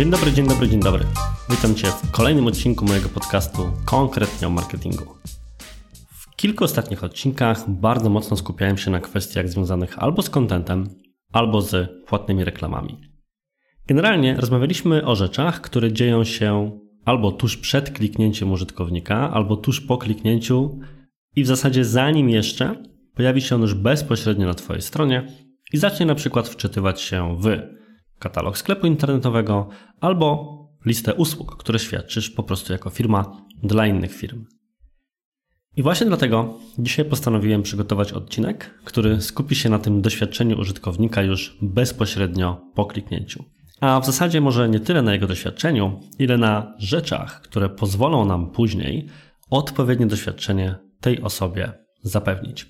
Dzień dobry, dzień dobry, dzień dobry. Witam Cię w kolejnym odcinku mojego podcastu konkretnie o marketingu. W kilku ostatnich odcinkach bardzo mocno skupiałem się na kwestiach związanych albo z contentem, albo z płatnymi reklamami. Generalnie rozmawialiśmy o rzeczach, które dzieją się albo tuż przed kliknięciem użytkownika, albo tuż po kliknięciu i w zasadzie zanim jeszcze pojawi się on już bezpośrednio na Twojej stronie i zacznie na przykład wczytywać się w katalog sklepu internetowego albo listę usług, które świadczysz po prostu jako firma dla innych firm. I właśnie dlatego dzisiaj postanowiłem przygotować odcinek, który skupi się na tym doświadczeniu użytkownika już bezpośrednio po kliknięciu. A w zasadzie może nie tyle na jego doświadczeniu, ile na rzeczach, które pozwolą nam później odpowiednie doświadczenie tej osobie zapewnić.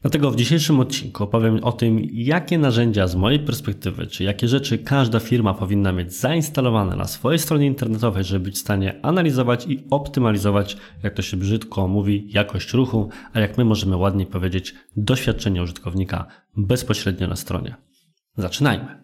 Dlatego w dzisiejszym odcinku opowiem o tym, jakie narzędzia z mojej perspektywy, czy jakie rzeczy każda firma powinna mieć zainstalowane na swojej stronie internetowej, żeby być w stanie analizować i optymalizować, jak to się brzydko mówi, jakość ruchu, a jak my możemy ładnie powiedzieć, doświadczenie użytkownika bezpośrednio na stronie. Zaczynajmy.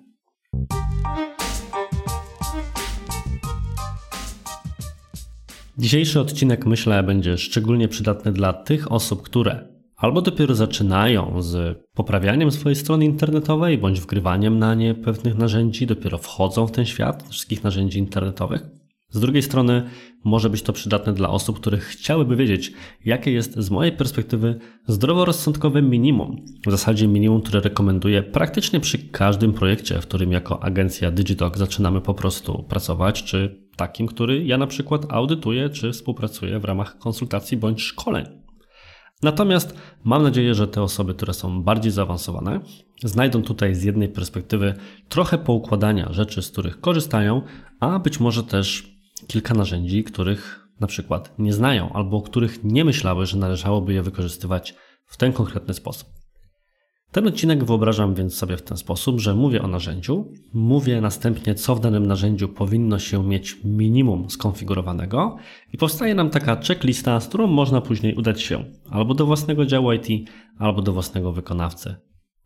Dzisiejszy odcinek myślę będzie szczególnie przydatny dla tych osób, które albo dopiero zaczynają z poprawianiem swojej strony internetowej bądź wgrywaniem na nie pewnych narzędzi, dopiero wchodzą w ten świat wszystkich narzędzi internetowych. Z drugiej strony może być to przydatne dla osób, które chciałyby wiedzieć, jakie jest z mojej perspektywy zdroworozsądkowe minimum. W zasadzie minimum, które rekomenduję praktycznie przy każdym projekcie, w którym jako agencja Digitalk zaczynamy po prostu pracować, czy takim, który ja na przykład audytuję, czy współpracuję w ramach konsultacji bądź szkoleń. Natomiast mam nadzieję, że te osoby, które są bardziej zaawansowane, znajdą tutaj z jednej perspektywy trochę poukładania rzeczy, z których korzystają, a być może też kilka narzędzi, których na przykład nie znają albo o których nie myślały, że należałoby je wykorzystywać w ten konkretny sposób. Ten odcinek wyobrażam więc sobie w ten sposób, że mówię o narzędziu, mówię następnie, co w danym narzędziu powinno się mieć minimum skonfigurowanego i powstaje nam taka checklista, z którą można później udać się albo do własnego działu IT, albo do własnego wykonawcy.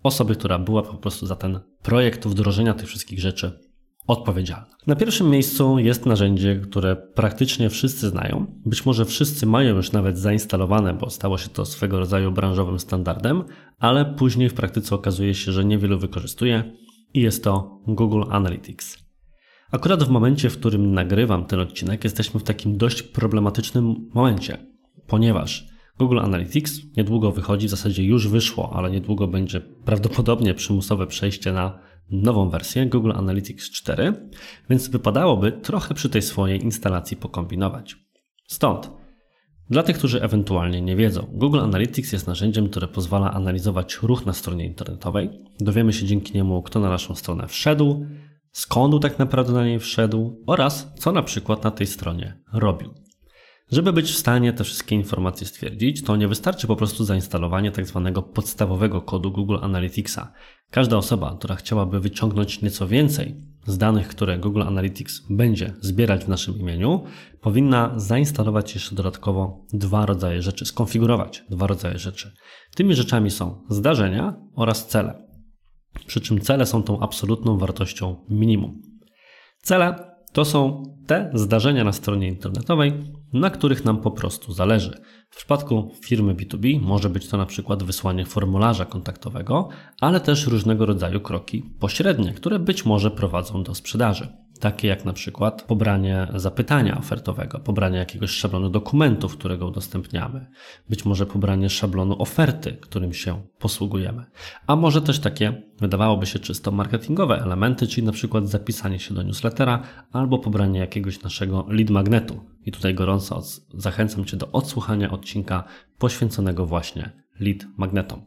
Osoby, która była po prostu za ten projekt wdrożenia tych wszystkich rzeczy odpowiedzialna. Na pierwszym miejscu jest narzędzie, które praktycznie wszyscy znają. Być może wszyscy mają już nawet zainstalowane, bo stało się to swego rodzaju branżowym standardem, ale później w praktyce okazuje się, że niewielu wykorzystuje i jest to Google Analytics. Akurat w momencie, w którym nagrywam ten odcinek, jesteśmy w takim dość problematycznym momencie, ponieważ Google Analytics niedługo wychodzi, w zasadzie już wyszło, ale niedługo będzie prawdopodobnie przymusowe przejście na nową wersję Google Analytics 4, więc wypadałoby trochę przy tej swojej instalacji pokombinować. Stąd, dla tych, którzy ewentualnie nie wiedzą, Google Analytics jest narzędziem, które pozwala analizować ruch na stronie internetowej. Dowiemy się dzięki niemu, kto na naszą stronę wszedł, skąd tak naprawdę na niej wszedł oraz co na przykład na tej stronie robił. Żeby być w stanie te wszystkie informacje stwierdzić, to nie wystarczy po prostu zainstalowanie tak zwanego podstawowego kodu Google Analyticsa. Każda osoba, która chciałaby wyciągnąć nieco więcej z danych, które Google Analytics będzie zbierać w naszym imieniu, powinna zainstalować jeszcze dodatkowo dwa rodzaje rzeczy, skonfigurować dwa rodzaje rzeczy. Tymi rzeczami są zdarzenia oraz cele. Przy czym cele są tą absolutną wartością minimum. Cele to są te zdarzenia na stronie internetowej, na których nam po prostu zależy. W przypadku firmy B2B może być to na przykład wysłanie formularza kontaktowego, ale też różnego rodzaju kroki pośrednie, które być może prowadzą do sprzedaży takie jak na przykład pobranie zapytania ofertowego, pobranie jakiegoś szablonu dokumentów, którego udostępniamy, być może pobranie szablonu oferty, którym się posługujemy, a może też takie, wydawałoby się czysto marketingowe elementy, czyli na przykład zapisanie się do newslettera albo pobranie jakiegoś naszego lead magnetu. I tutaj gorąco zachęcam Cię do odsłuchania odcinka poświęconego właśnie lead magnetom.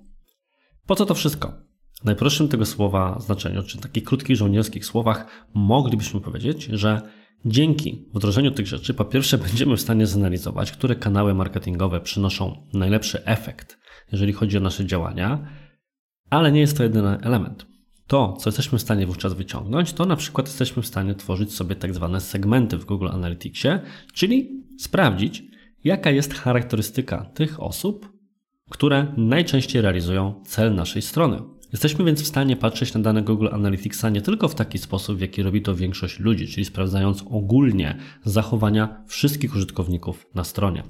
Po co to wszystko? W najprostszym tego słowa znaczeniu, czy takich krótkich żołnierskich słowach, moglibyśmy powiedzieć, że dzięki wdrożeniu tych rzeczy, po pierwsze, będziemy w stanie zanalizować, które kanały marketingowe przynoszą najlepszy efekt, jeżeli chodzi o nasze działania, ale nie jest to jedyny element. To, co jesteśmy w stanie wówczas wyciągnąć, to na przykład jesteśmy w stanie tworzyć sobie tak zwane segmenty w Google Analyticsie, czyli sprawdzić, jaka jest charakterystyka tych osób, które najczęściej realizują cel naszej strony. Jesteśmy więc w stanie patrzeć na dane Google Analyticsa nie tylko w taki sposób, w jaki robi to większość ludzi, czyli sprawdzając ogólnie zachowania wszystkich użytkowników na stronie.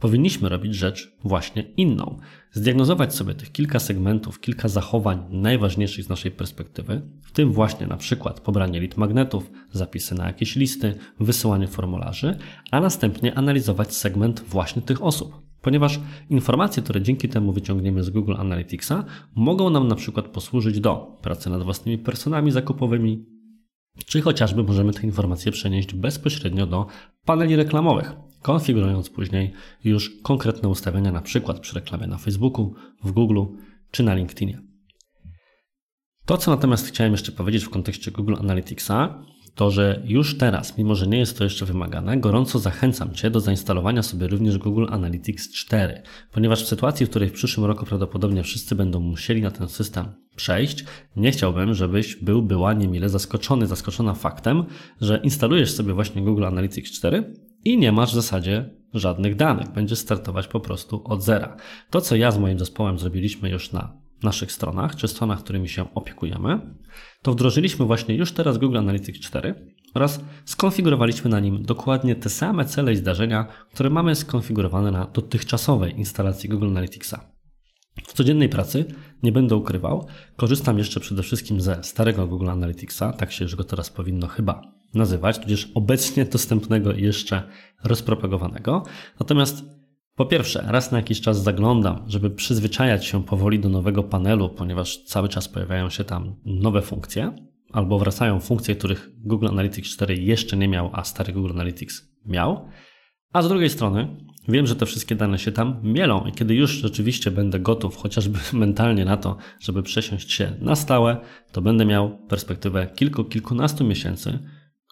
Powinniśmy robić rzecz właśnie inną. Zdiagnozować sobie tych kilka segmentów, kilka zachowań najważniejszych z naszej perspektywy, w tym właśnie na przykład pobranie lead magnetów, zapisy na jakieś listy, wysyłanie formularzy, a następnie analizować segment właśnie tych osób. Ponieważ informacje, które dzięki temu wyciągniemy z Google Analyticsa, mogą nam na przykład posłużyć do pracy nad własnymi personami zakupowymi, czy chociażby możemy te informacje przenieść bezpośrednio do paneli reklamowych, konfigurując później już konkretne ustawienia, na przykład przy reklamie na Facebooku, w Google czy na LinkedInie. To, co natomiast chciałem jeszcze powiedzieć w kontekście Google Analyticsa, to że już teraz, mimo że nie jest to jeszcze wymagane, gorąco zachęcam Cię do zainstalowania sobie również Google Analytics 4, ponieważ w sytuacji, w której w przyszłym roku prawdopodobnie wszyscy będą musieli na ten system przejść, nie chciałbym, żebyś był, była niemile zaskoczony, zaskoczona faktem, że instalujesz sobie właśnie Google Analytics 4 i nie masz w zasadzie żadnych danych. Będziesz startować po prostu od zera. To, co ja z moim zespołem zrobiliśmy już na naszych stronach, czy stronach, którymi się opiekujemy, to wdrożyliśmy właśnie już teraz Google Analytics 4 oraz skonfigurowaliśmy na nim dokładnie te same cele i zdarzenia, które mamy skonfigurowane na dotychczasowej instalacji Google Analyticsa. W codziennej pracy, nie będę ukrywał, korzystam jeszcze przede wszystkim ze starego Google Analyticsa, tak się już go teraz powinno chyba nazywać, tudzież obecnie dostępnego i jeszcze rozpropagowanego. Natomiast po pierwsze, raz na jakiś czas zaglądam, żeby przyzwyczajać się powoli do nowego panelu, ponieważ cały czas pojawiają się tam nowe funkcje, albo wracają funkcje, których Google Analytics 4 jeszcze nie miał, a stary Google Analytics miał. A z drugiej strony, wiem, że te wszystkie dane się tam mielą i kiedy już rzeczywiście będę gotów, chociażby mentalnie na to, żeby przesiąść się na stałe, to będę miał perspektywę kilku, kilkunastu miesięcy,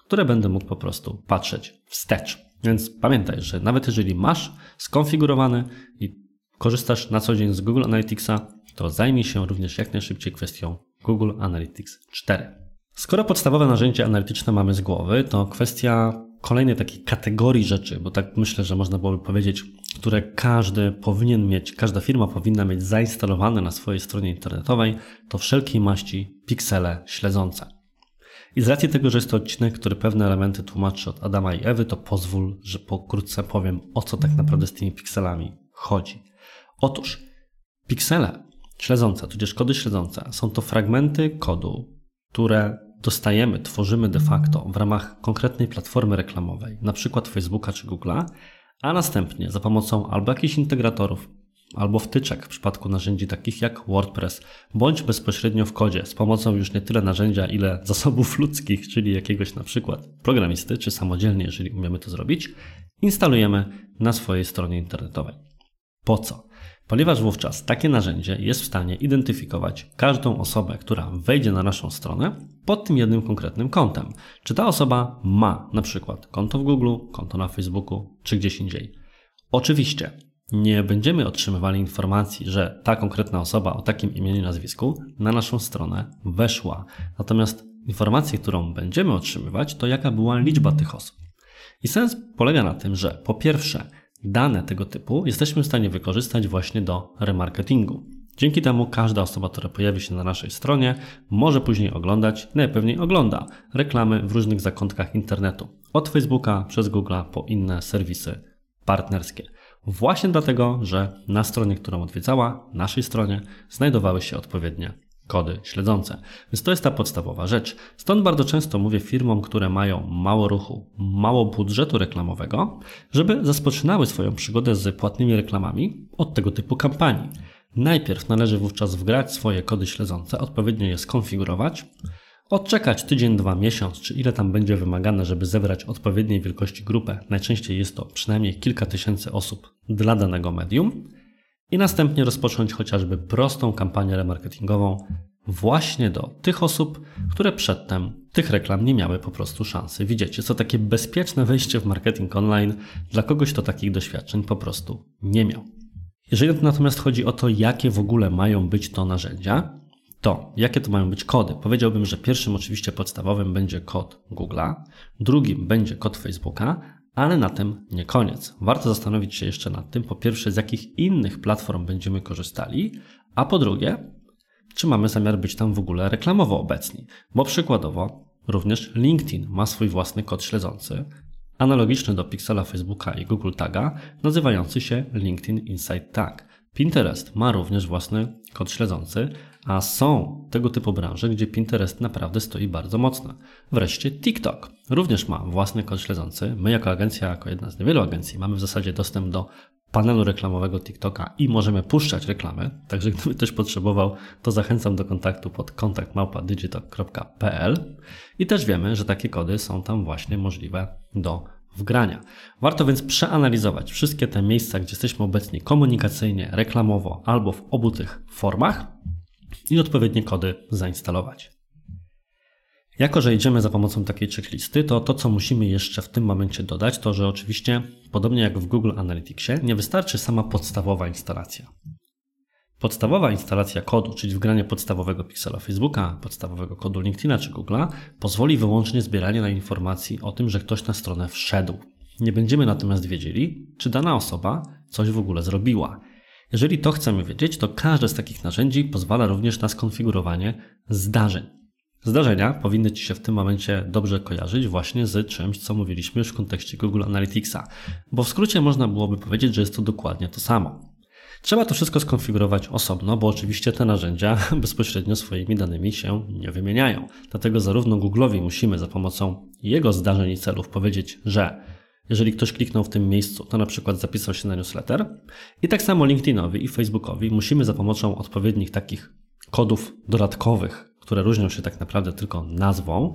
które będę mógł po prostu patrzeć wstecz. Więc pamiętaj, że nawet jeżeli masz skonfigurowane i korzystasz na co dzień z Google Analyticsa, to zajmij się również jak najszybciej kwestią Google Analytics 4. Skoro podstawowe narzędzie analityczne mamy z głowy, to kwestia kolejnej takiej kategorii rzeczy, bo tak myślę, że można byłoby powiedzieć, które każdy powinien mieć, każda firma powinna mieć zainstalowane na swojej stronie internetowej, to wszelkiej maści piksele śledzące. I z racji tego, że jest to odcinek, który pewne elementy tłumaczy od Adama i Ewy, to pozwól, że pokrótce powiem, o co tak naprawdę z tymi pikselami chodzi. Otóż piksele śledzące, tudzież kody śledzące, są to fragmenty kodu, które dostajemy, tworzymy de facto w ramach konkretnej platformy reklamowej, na przykład Facebooka czy Google'a, a następnie za pomocą albo jakichś integratorów, albo wtyczek w przypadku narzędzi takich jak WordPress, bądź bezpośrednio w kodzie z pomocą już nie tyle narzędzia, ile zasobów ludzkich, czyli jakiegoś na przykład programisty, czy samodzielnie, jeżeli umiemy to zrobić, instalujemy na swojej stronie internetowej. Po co? Ponieważ wówczas takie narzędzie jest w stanie identyfikować każdą osobę, która wejdzie na naszą stronę pod tym jednym konkretnym kątem. Czy ta osoba ma na przykład konto w Google, konto na Facebooku, czy gdzieś indziej. Oczywiście nie będziemy otrzymywali informacji, że ta konkretna osoba o takim imieniu i nazwisku na naszą stronę weszła. Natomiast informację, którą będziemy otrzymywać, to jaka była liczba tych osób. I sens polega na tym, że po pierwsze, dane tego typu jesteśmy w stanie wykorzystać właśnie do remarketingu. Dzięki temu każda osoba, która pojawi się na naszej stronie, może później oglądać, najpewniej ogląda reklamy w różnych zakątkach internetu. Od Facebooka przez Google po inne serwisy partnerskie. Właśnie dlatego, że na stronie, którą odwiedzała, naszej stronie, znajdowały się odpowiednie kody śledzące. Więc to jest ta podstawowa rzecz. Stąd bardzo często mówię firmom, które mają mało ruchu, mało budżetu reklamowego, żeby rozpoczynały swoją przygodę z płatnymi reklamami od tego typu kampanii. Najpierw należy wówczas wgrać swoje kody śledzące, odpowiednio je skonfigurować, Odczekać tydzień, dwa, miesiąc, czy ile tam będzie wymagane, żeby zebrać odpowiedniej wielkości grupę. Najczęściej jest to przynajmniej kilka tysięcy osób dla danego medium. I następnie rozpocząć chociażby prostą kampanię remarketingową właśnie do tych osób, które przedtem tych reklam nie miały po prostu szansy widzieć. Jest to takie bezpieczne wejście w marketing online dla kogoś, kto takich doświadczeń po prostu nie miał. Jeżeli natomiast chodzi o to, jakie w ogóle mają być to narzędzia, to jakie to mają być kody? Powiedziałbym, że pierwszym oczywiście podstawowym będzie kod Google'a, drugim będzie kod Facebooka, ale na tym nie koniec. Warto zastanowić się jeszcze nad tym, po pierwsze, z jakich innych platform będziemy korzystali, a po drugie, czy mamy zamiar być tam w ogóle reklamowo obecni. Bo przykładowo, również LinkedIn ma swój własny kod śledzący, analogiczny do Pixela Facebooka i Google Taga, nazywający się LinkedIn Insight Tag. Pinterest ma również własny kod śledzący, a są tego typu branże, gdzie Pinterest naprawdę stoi bardzo mocno. Wreszcie TikTok również ma własny kod śledzący. My jako agencja, jako jedna z niewielu agencji, mamy w zasadzie dostęp do panelu reklamowego TikToka i możemy puszczać reklamy. Także gdyby ktoś potrzebował, to zachęcam do kontaktu pod kontaktmałpa.digitalk.pl i też wiemy, że takie kody są tam właśnie możliwe do wgrania. Warto więc przeanalizować wszystkie te miejsca, gdzie jesteśmy obecni komunikacyjnie, reklamowo albo w obu tych formach i odpowiednie kody zainstalować. Jako, że idziemy za pomocą takiej checklisty, to to, co musimy jeszcze w tym momencie dodać, to że oczywiście, podobnie jak w Google Analyticsie, nie wystarczy sama podstawowa instalacja. Podstawowa instalacja kodu, czyli wgranie podstawowego piksela Facebooka, podstawowego kodu LinkedIna czy Google'a, pozwoli wyłącznie zbieranie na informacji o tym, że ktoś na stronę wszedł. Nie będziemy natomiast wiedzieli, czy dana osoba coś w ogóle zrobiła. Jeżeli to chcemy wiedzieć, to każde z takich narzędzi pozwala również na skonfigurowanie zdarzeń. Zdarzenia powinny Ci się w tym momencie dobrze kojarzyć właśnie z czymś, co mówiliśmy już w kontekście Google Analyticsa, bo w skrócie można byłoby powiedzieć, że jest to dokładnie to samo. Trzeba to wszystko skonfigurować osobno, bo oczywiście te narzędzia bezpośrednio swoimi danymi się nie wymieniają. Dlatego zarówno Google'owi musimy za pomocą jego zdarzeń i celów powiedzieć, że jeżeli ktoś kliknął w tym miejscu, to na przykład zapisał się na newsletter. I tak samo LinkedInowi i Facebookowi musimy za pomocą odpowiednich takich kodów dodatkowych, które różnią się tak naprawdę tylko nazwą,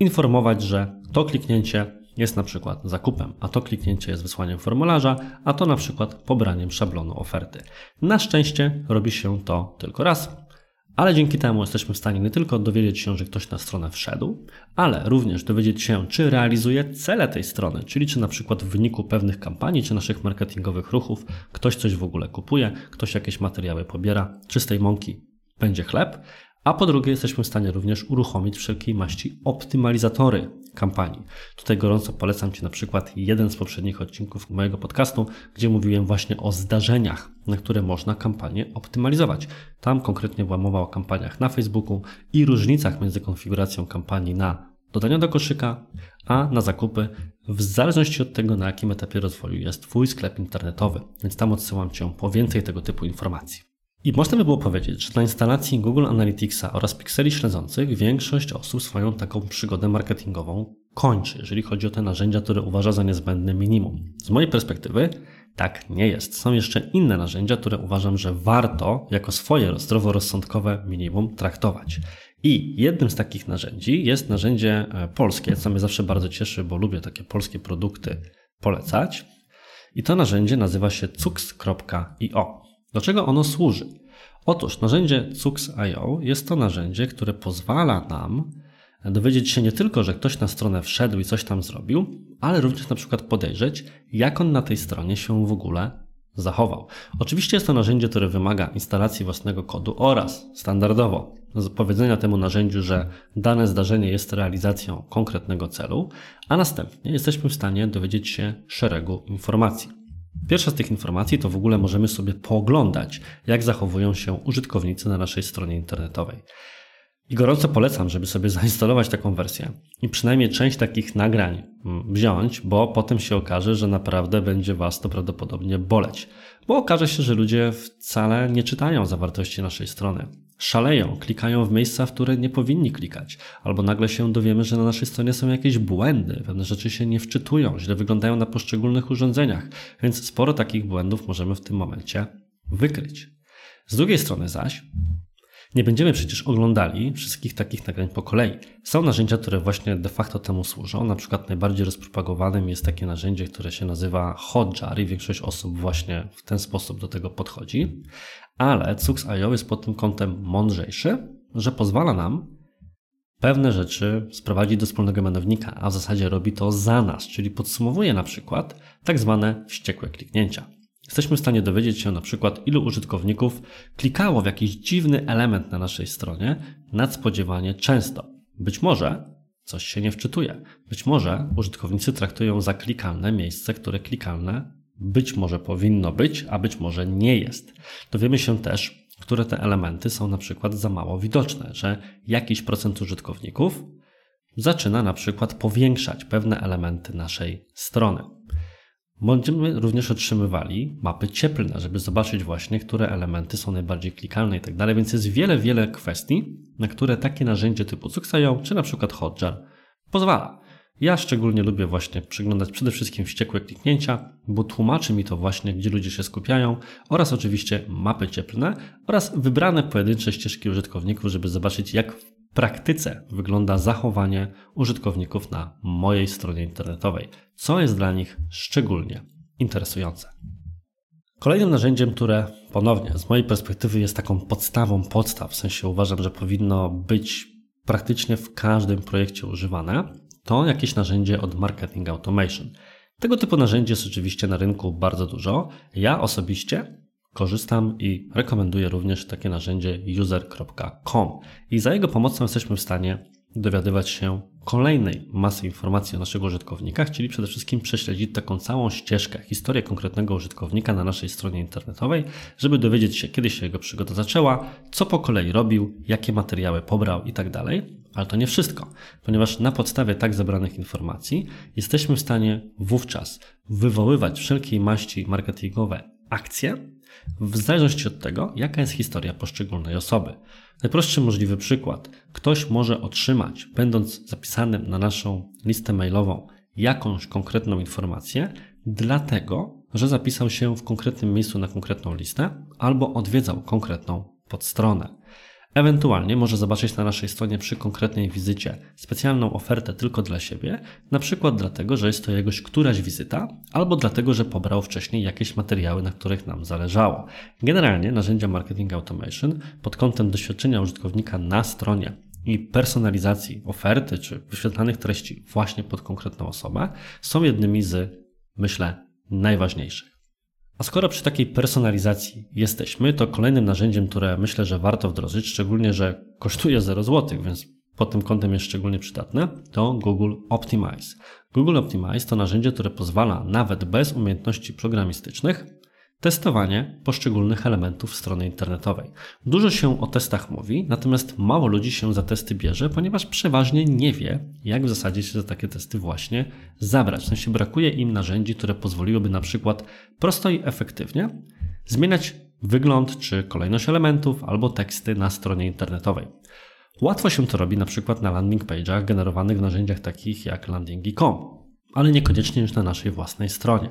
informować, że to kliknięcie jest na przykład zakupem, a to kliknięcie jest wysłaniem formularza, a to na przykład pobraniem szablonu oferty. Na szczęście robi się to tylko raz, ale dzięki temu jesteśmy w stanie nie tylko dowiedzieć się, że ktoś na stronę wszedł, ale również dowiedzieć się, czy realizuje cele tej strony, czyli czy na przykład w wyniku pewnych kampanii czy naszych marketingowych ruchów ktoś coś w ogóle kupuje, ktoś jakieś materiały pobiera, czy z tej mąki będzie chleb, a po drugie, jesteśmy w stanie również uruchomić wszelkiej maści optymalizatory kampanii. Tutaj gorąco polecam Ci na przykład jeden z poprzednich odcinków mojego podcastu, gdzie mówiłem właśnie o zdarzeniach, na które można kampanię optymalizować. Tam konkretnie była mowa o kampaniach na Facebooku i różnicach między konfiguracją kampanii na dodania do koszyka, a na zakupy, w zależności od tego, na jakim etapie rozwoju jest Twój sklep internetowy. Więc tam odsyłam Cię po więcej tego typu informacji. I można by było powiedzieć, że na instalacji Google Analyticsa oraz pikseli śledzących większość osób swoją taką przygodę marketingową kończy, jeżeli chodzi o te narzędzia, które uważa za niezbędne minimum. Z mojej perspektywy tak nie jest. Są jeszcze inne narzędzia, które uważam, że warto jako swoje zdroworozsądkowe minimum traktować. I jednym z takich narzędzi jest narzędzie e, polskie, co mnie zawsze bardzo cieszy, bo lubię takie polskie produkty polecać. I to narzędzie nazywa się cux.io. Do czego ono służy? Otóż narzędzie Cux.io jest to narzędzie, które pozwala nam dowiedzieć się nie tylko, że ktoś na stronę wszedł i coś tam zrobił, ale również na przykład podejrzeć, jak on na tej stronie się w ogóle zachował. Oczywiście jest to narzędzie, które wymaga instalacji własnego kodu oraz standardowo powiedzenia temu narzędziu, że dane zdarzenie jest realizacją konkretnego celu, a następnie jesteśmy w stanie dowiedzieć się szeregu informacji. Pierwsza z tych informacji to w ogóle możemy sobie pooglądać, jak zachowują się użytkownicy na naszej stronie internetowej. I gorąco polecam, żeby sobie zainstalować taką wersję i przynajmniej część takich nagrań mm, wziąć, bo potem się okaże, że naprawdę będzie Was to prawdopodobnie boleć. Bo okaże się, że ludzie wcale nie czytają zawartości naszej strony szaleją, klikają w miejsca, w które nie powinni klikać, albo nagle się dowiemy, że na naszej stronie są jakieś błędy, pewne rzeczy się nie wczytują, źle wyglądają na poszczególnych urządzeniach, więc sporo takich błędów możemy w tym momencie wykryć. Z drugiej strony zaś, nie będziemy przecież oglądali wszystkich takich nagrań po kolei. Są narzędzia, które właśnie de facto temu służą. Na przykład najbardziej rozpropagowanym jest takie narzędzie, które się nazywa Hotjar i większość osób właśnie w ten sposób do tego podchodzi. Ale Cux.io jest pod tym kątem mądrzejszy, że pozwala nam pewne rzeczy sprowadzić do wspólnego mianownika, a w zasadzie robi to za nas, czyli podsumowuje na przykład tak zwane wściekłe kliknięcia. Jesteśmy w stanie dowiedzieć się na przykład, ilu użytkowników klikało w jakiś dziwny element na naszej stronie nadspodziewanie często. Być może coś się nie wczytuje. Być może użytkownicy traktują za klikalne miejsce, które klikalne być może powinno być, a być może nie jest. Dowiemy się też, które te elementy są na przykład za mało widoczne, że jakiś procent użytkowników zaczyna na przykład powiększać pewne elementy naszej strony. Będziemy również otrzymywali mapy cieplne, żeby zobaczyć właśnie, które elementy są najbardziej klikalne i tak dalej, więc jest wiele, wiele kwestii, na które takie narzędzie typu Cuxayo czy na przykład Hotjar pozwala. Ja szczególnie lubię właśnie przeglądać przede wszystkim wściekłe kliknięcia, bo tłumaczy mi to właśnie, gdzie ludzie się skupiają oraz oczywiście mapy cieplne oraz wybrane pojedyncze ścieżki użytkowników, żeby zobaczyć jak w praktyce wygląda zachowanie użytkowników na mojej stronie internetowej, co jest dla nich szczególnie interesujące. Kolejnym narzędziem, które ponownie z mojej perspektywy jest taką podstawą podstaw, w sensie uważam, że powinno być praktycznie w każdym projekcie używane, to jakieś narzędzie od Marketing Automation. Tego typu narzędzi jest oczywiście na rynku bardzo dużo. Ja osobiście korzystam i rekomenduję również takie narzędzie user.com. I za jego pomocą jesteśmy w stanie dowiadywać się kolejnej masy informacji o naszych użytkownikach, czyli przede wszystkim prześledzić taką całą ścieżkę, historię konkretnego użytkownika na naszej stronie internetowej, żeby dowiedzieć się, kiedy się jego przygoda zaczęła, co po kolei robił, jakie materiały pobrał itd. Tak Ale to nie wszystko, ponieważ na podstawie tak zebranych informacji jesteśmy w stanie wówczas wywoływać wszelkiej maści marketingowe akcje, w zależności od tego, jaka jest historia poszczególnej osoby. Najprostszy możliwy przykład. Ktoś może otrzymać, będąc zapisanym na naszą listę mailową, jakąś konkretną informację, dlatego, że zapisał się w konkretnym miejscu na konkretną listę albo odwiedzał konkretną podstronę. Ewentualnie może zobaczyć na naszej stronie przy konkretnej wizycie specjalną ofertę tylko dla siebie, na przykład dlatego, że jest to jegoś któraś wizyta, albo dlatego, że pobrał wcześniej jakieś materiały, na których nam zależało. Generalnie narzędzia Marketing Automation pod kątem doświadczenia użytkownika na stronie i personalizacji oferty czy wyświetlanych treści właśnie pod konkretną osobę są jednymi z, myślę, najważniejszych. A skoro przy takiej personalizacji jesteśmy, to kolejnym narzędziem, które myślę, że warto wdrożyć, szczególnie, że kosztuje 0 zł, więc pod tym kątem jest szczególnie przydatne, to Google Optimize. Google Optimize to narzędzie, które pozwala nawet bez umiejętności programistycznych testowanie poszczególnych elementów strony internetowej. Dużo się o testach mówi, natomiast mało ludzi się za testy bierze, ponieważ przeważnie nie wie, jak w zasadzie się za takie testy właśnie zabrać. W sensie brakuje im narzędzi, które pozwoliłyby na przykład prosto i efektywnie zmieniać wygląd czy kolejność elementów albo teksty na stronie internetowej. Łatwo się to robi na przykład na landing page'ach generowanych w narzędziach takich jak landingi.com, ale niekoniecznie już na naszej własnej stronie.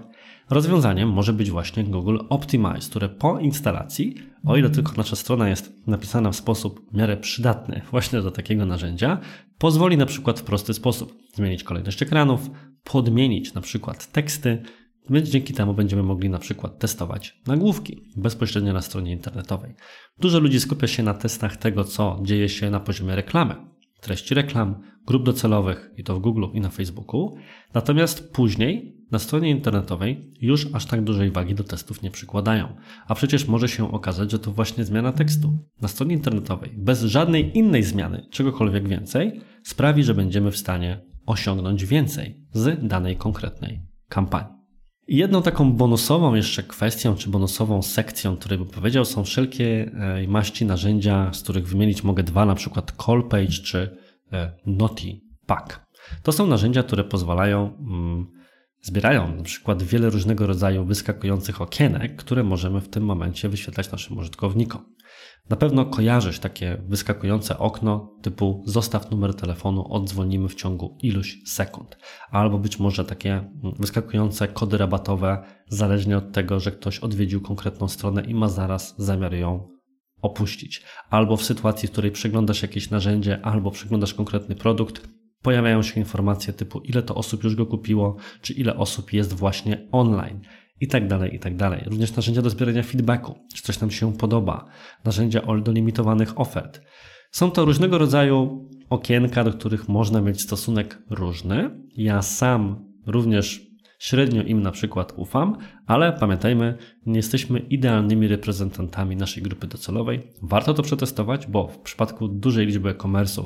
Rozwiązaniem może być właśnie Google Optimize, które po instalacji, o ile tylko nasza strona jest napisana w sposób w miarę przydatny właśnie do takiego narzędzia, pozwoli na przykład w prosty sposób zmienić kolejność ekranów, podmienić na przykład teksty, więc dzięki temu będziemy mogli na przykład testować nagłówki bezpośrednio na stronie internetowej. Dużo ludzi skupia się na testach tego, co dzieje się na poziomie reklamy, treści reklam, grup docelowych i to w Google i na Facebooku. Natomiast później na stronie internetowej już aż tak dużej wagi do testów nie przykładają. A przecież może się okazać, że to właśnie zmiana tekstu na stronie internetowej bez żadnej innej zmiany, czegokolwiek więcej, sprawi, że będziemy w stanie osiągnąć więcej z danej konkretnej kampanii. Jedną taką bonusową jeszcze kwestią, czy bonusową sekcją, której bym powiedział, są wszelkie e, maści narzędzia, z których wymienić mogę dwa, na przykład Callpage czy e, Noti Pack. To są narzędzia, które pozwalają mm, Zbierają na przykład wiele różnego rodzaju wyskakujących okienek, które możemy w tym momencie wyświetlać naszym użytkownikom. Na pewno kojarzysz takie wyskakujące okno typu zostaw numer telefonu, odzwonimy w ciągu iluś sekund. Albo być może takie wyskakujące kody rabatowe, zależnie od tego, że ktoś odwiedził konkretną stronę i ma zaraz zamiar ją opuścić. Albo w sytuacji, w której przeglądasz jakieś narzędzie, albo przeglądasz konkretny produkt, pojawiają się informacje typu ile to osób już go kupiło, czy ile osób jest właśnie online i tak dalej, i tak dalej. Również narzędzia do zbierania feedbacku, czy coś nam się podoba, narzędzia do limitowanych ofert. Są to różnego rodzaju okienka, do których można mieć stosunek różny. Ja sam również średnio im na przykład ufam, ale pamiętajmy, nie jesteśmy idealnymi reprezentantami naszej grupy docelowej. Warto to przetestować, bo w przypadku dużej liczby e-commerce'ów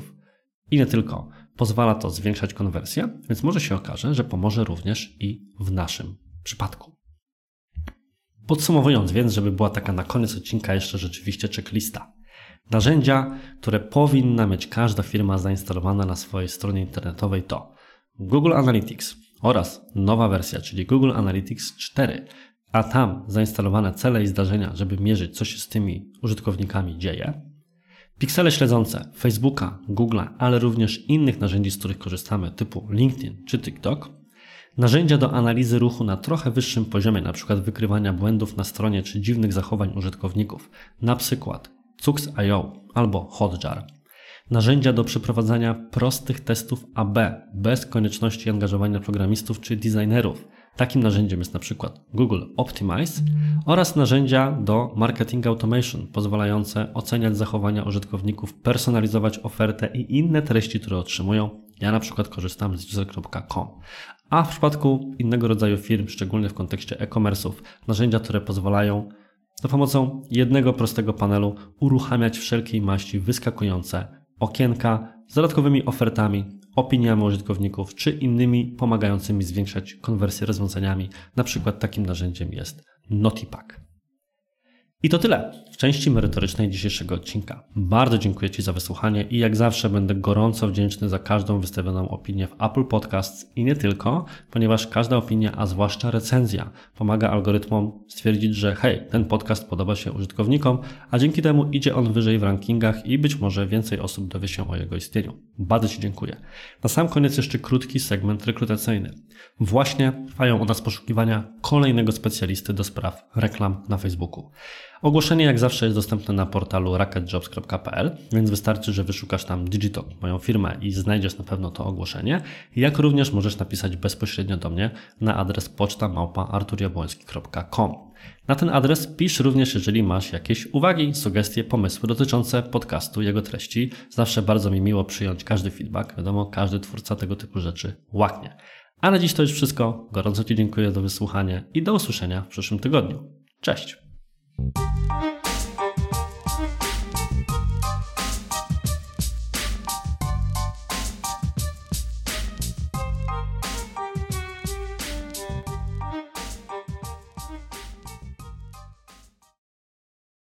i nie tylko, pozwala to zwiększać konwersję, więc może się okaże, że pomoże również i w naszym przypadku. Podsumowując więc, żeby była taka na koniec odcinka jeszcze rzeczywiście checklista. Narzędzia, które powinna mieć każda firma zainstalowana na swojej stronie internetowej to Google Analytics oraz nowa wersja, czyli Google Analytics 4, a tam zainstalowane cele i zdarzenia, żeby mierzyć, co się z tymi użytkownikami dzieje. Piksele śledzące Facebooka, Google'a, ale również innych narzędzi, z których korzystamy, typu LinkedIn czy TikTok. Narzędzia do analizy ruchu na trochę wyższym poziomie, np. wykrywania błędów na stronie czy dziwnych zachowań użytkowników, przykład Cooks.io albo Hotjar. Narzędzia do przeprowadzania prostych testów AB bez konieczności angażowania programistów czy designerów. Takim narzędziem jest na przykład Google Optimize oraz narzędzia do marketing automation pozwalające oceniać zachowania użytkowników, personalizować ofertę i inne treści, które otrzymują. Ja na przykład korzystam z user.com. A w przypadku innego rodzaju firm, szczególnie w kontekście e-commerce'ów, narzędzia, które pozwalają za pomocą jednego prostego panelu uruchamiać wszelkiej maści wyskakujące okienka z dodatkowymi ofertami, opiniami użytkowników czy innymi pomagającymi zwiększać konwersję rozwiązaniami. Na przykład takim narzędziem jest Notipack. I to tyle w części merytorycznej dzisiejszego odcinka. Bardzo dziękuję Ci za wysłuchanie i jak zawsze będę gorąco wdzięczny za każdą wystawioną opinię w Apple Podcasts i nie tylko, ponieważ każda opinia, a zwłaszcza recenzja, pomaga algorytmom stwierdzić, że hej, ten podcast podoba się użytkownikom, a dzięki temu idzie on wyżej w rankingach i być może więcej osób dowie się o jego istnieniu. Bardzo Ci dziękuję. Na sam koniec jeszcze krótki segment rekrutacyjny. Właśnie trwają u nas poszukiwania kolejnego specjalisty do spraw reklam na Facebooku. Ogłoszenie jak zawsze jest dostępne na portalu racketjobs.pl, więc wystarczy, że wyszukasz tam Digitalk, moją firmę i znajdziesz na pewno to ogłoszenie, jak również możesz napisać bezpośrednio do mnie na adres poczta małpa Na ten adres pisz również, jeżeli masz jakieś uwagi, sugestie, pomysły dotyczące podcastu, jego treści. Zawsze bardzo mi miło przyjąć każdy feedback. Wiadomo, każdy twórca tego typu rzeczy łaknie. A na dziś to już wszystko. Gorąco Ci dziękuję za wysłuchanie i do usłyszenia w przyszłym tygodniu. Cześć! Thank you.